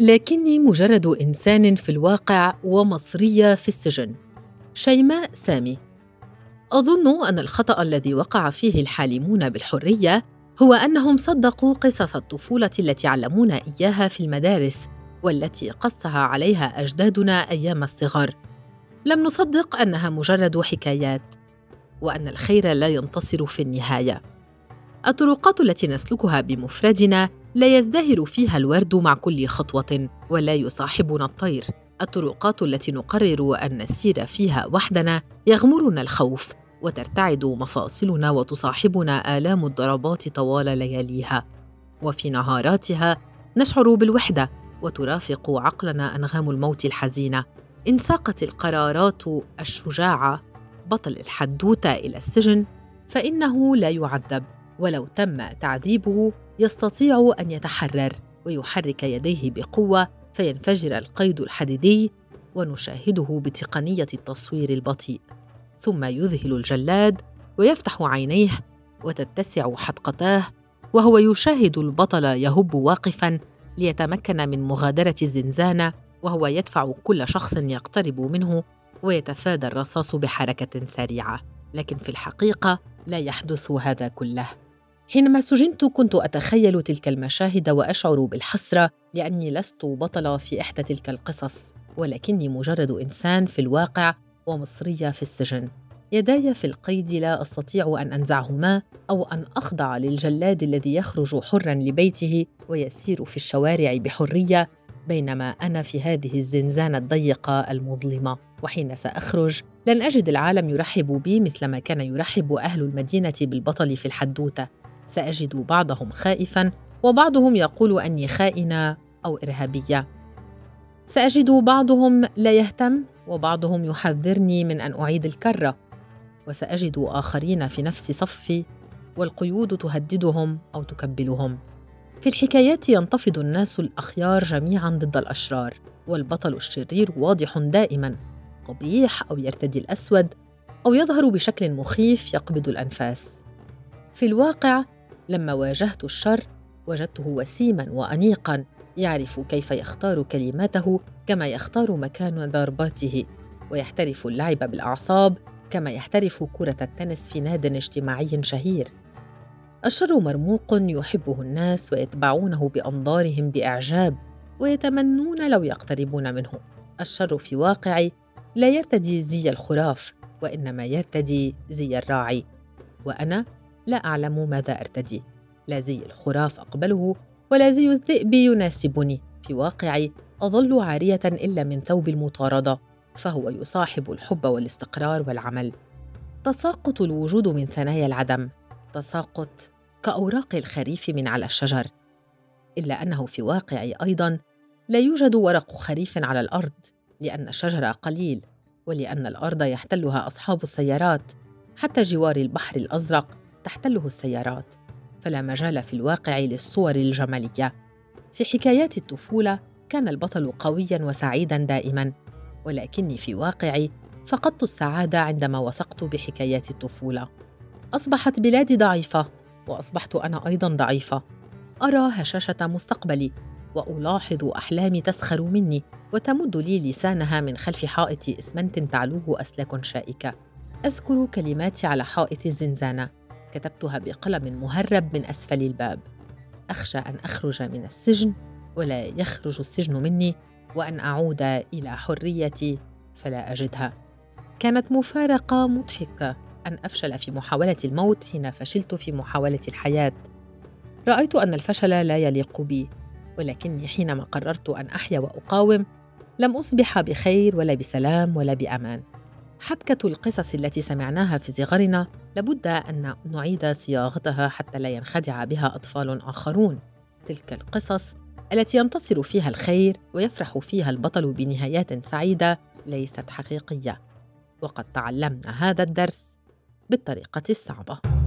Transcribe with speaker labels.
Speaker 1: لكني مجرد إنسان في الواقع ومصرية في السجن. شيماء سامي. أظن أن الخطأ الذي وقع فيه الحالمون بالحرية هو أنهم صدقوا قصص الطفولة التي علمونا إياها في المدارس والتي قصها عليها أجدادنا أيام الصغر. لم نصدق أنها مجرد حكايات وأن الخير لا ينتصر في النهاية. الطرقات التي نسلكها بمفردنا لا يزدهر فيها الورد مع كل خطوة ولا يصاحبنا الطير. الطرقات التي نقرر أن نسير فيها وحدنا يغمرنا الخوف وترتعد مفاصلنا وتصاحبنا آلام الضربات طوال لياليها. وفي نهاراتها نشعر بالوحدة وترافق عقلنا أنغام الموت الحزينة. إن ساقت القرارات الشجاعة بطل الحدوتة إلى السجن فإنه لا يعذب ولو تم تعذيبه يستطيع أن يتحرر ويحرك يديه بقوة فينفجر القيد الحديدي ونشاهده بتقنية التصوير البطيء. ثم يذهل الجلاد ويفتح عينيه وتتسع حدقتاه وهو يشاهد البطل يهب واقفا ليتمكن من مغادرة الزنزانة وهو يدفع كل شخص يقترب منه ويتفادى الرصاص بحركة سريعة. لكن في الحقيقة لا يحدث هذا كله. حينما سجنت كنت أتخيل تلك المشاهد وأشعر بالحسرة لأني لست بطلة في إحدى تلك القصص ولكني مجرد إنسان في الواقع ومصريه في السجن. يداي في القيد لا أستطيع أن أنزعهما أو أن أخضع للجلاد الذي يخرج حرا لبيته ويسير في الشوارع بحرية بينما أنا في هذه الزنزانة الضيقة المظلمة. وحين سأخرج لن أجد العالم يرحب بي مثلما كان يرحب أهل المدينة بالبطل في الحدوتة. سأجد بعضهم خائفا وبعضهم يقول أني خائنة أو إرهابية. سأجد بعضهم لا يهتم وبعضهم يحذرني من أن أعيد الكرة. وسأجد آخرين في نفس صفي والقيود تهددهم أو تكبلهم. في الحكايات ينتفض الناس الأخيار جميعا ضد الأشرار والبطل الشرير واضح دائما. قبيح أو يرتدي الأسود أو يظهر بشكل مخيف يقبض الأنفاس. في الواقع لما واجهت الشر وجدته وسيما وأنيقا يعرف كيف يختار كلماته كما يختار مكان ضرباته ويحترف اللعب بالأعصاب كما يحترف كرة التنس في ناد اجتماعي شهير. الشر مرموق يحبه الناس ويتبعونه بأنظارهم بإعجاب ويتمنون لو يقتربون منه. الشر في واقعي لا يرتدي زي الخراف وإنما يرتدي زي الراعي. وأنا لا أعلم ماذا أرتدي. لا زي الخراف أقبله ولا زي الذئب يناسبني. في واقعي أظل عارية إلا من ثوب المطاردة فهو يصاحب الحب والاستقرار والعمل. تساقط الوجود من ثنايا العدم. تساقط كأوراق الخريف من على الشجر. إلا أنه في واقعي أيضا لا يوجد ورق خريف على الأرض لأن الشجر قليل ولأن الأرض يحتلها أصحاب السيارات حتى جوار البحر الأزرق. تحتله السيارات فلا مجال في الواقع للصور الجمالية. في حكايات الطفولة كان البطل قويا وسعيدا دائما ولكني في واقعي فقدت السعادة عندما وثقت بحكايات الطفولة. أصبحت بلادي ضعيفة وأصبحت أنا أيضا ضعيفة. أرى هشاشة مستقبلي وألاحظ أحلامي تسخر مني وتمد لي لسانها من خلف حائط إسمنت تعلوه أسلاك شائكة. أذكر كلماتي على حائط الزنزانة. كتبتها بقلم مهرب من أسفل الباب. أخشى أن أخرج من السجن ولا يخرج السجن مني وأن أعود إلى حريتي فلا أجدها. كانت مفارقة مضحكة أن أفشل في محاولة الموت حين فشلت في محاولة الحياة. رأيت أن الفشل لا يليق بي ولكني حينما قررت أن أحيا وأقاوم لم أصبح بخير ولا بسلام ولا بأمان. حبكة القصص التي سمعناها في صغرنا لابد أن نعيد صياغتها حتى لا ينخدع بها أطفال آخرون. تلك القصص التي ينتصر فيها الخير ويفرح فيها البطل بنهايات سعيدة ليست حقيقية. وقد تعلمنا هذا الدرس بالطريقة الصعبة.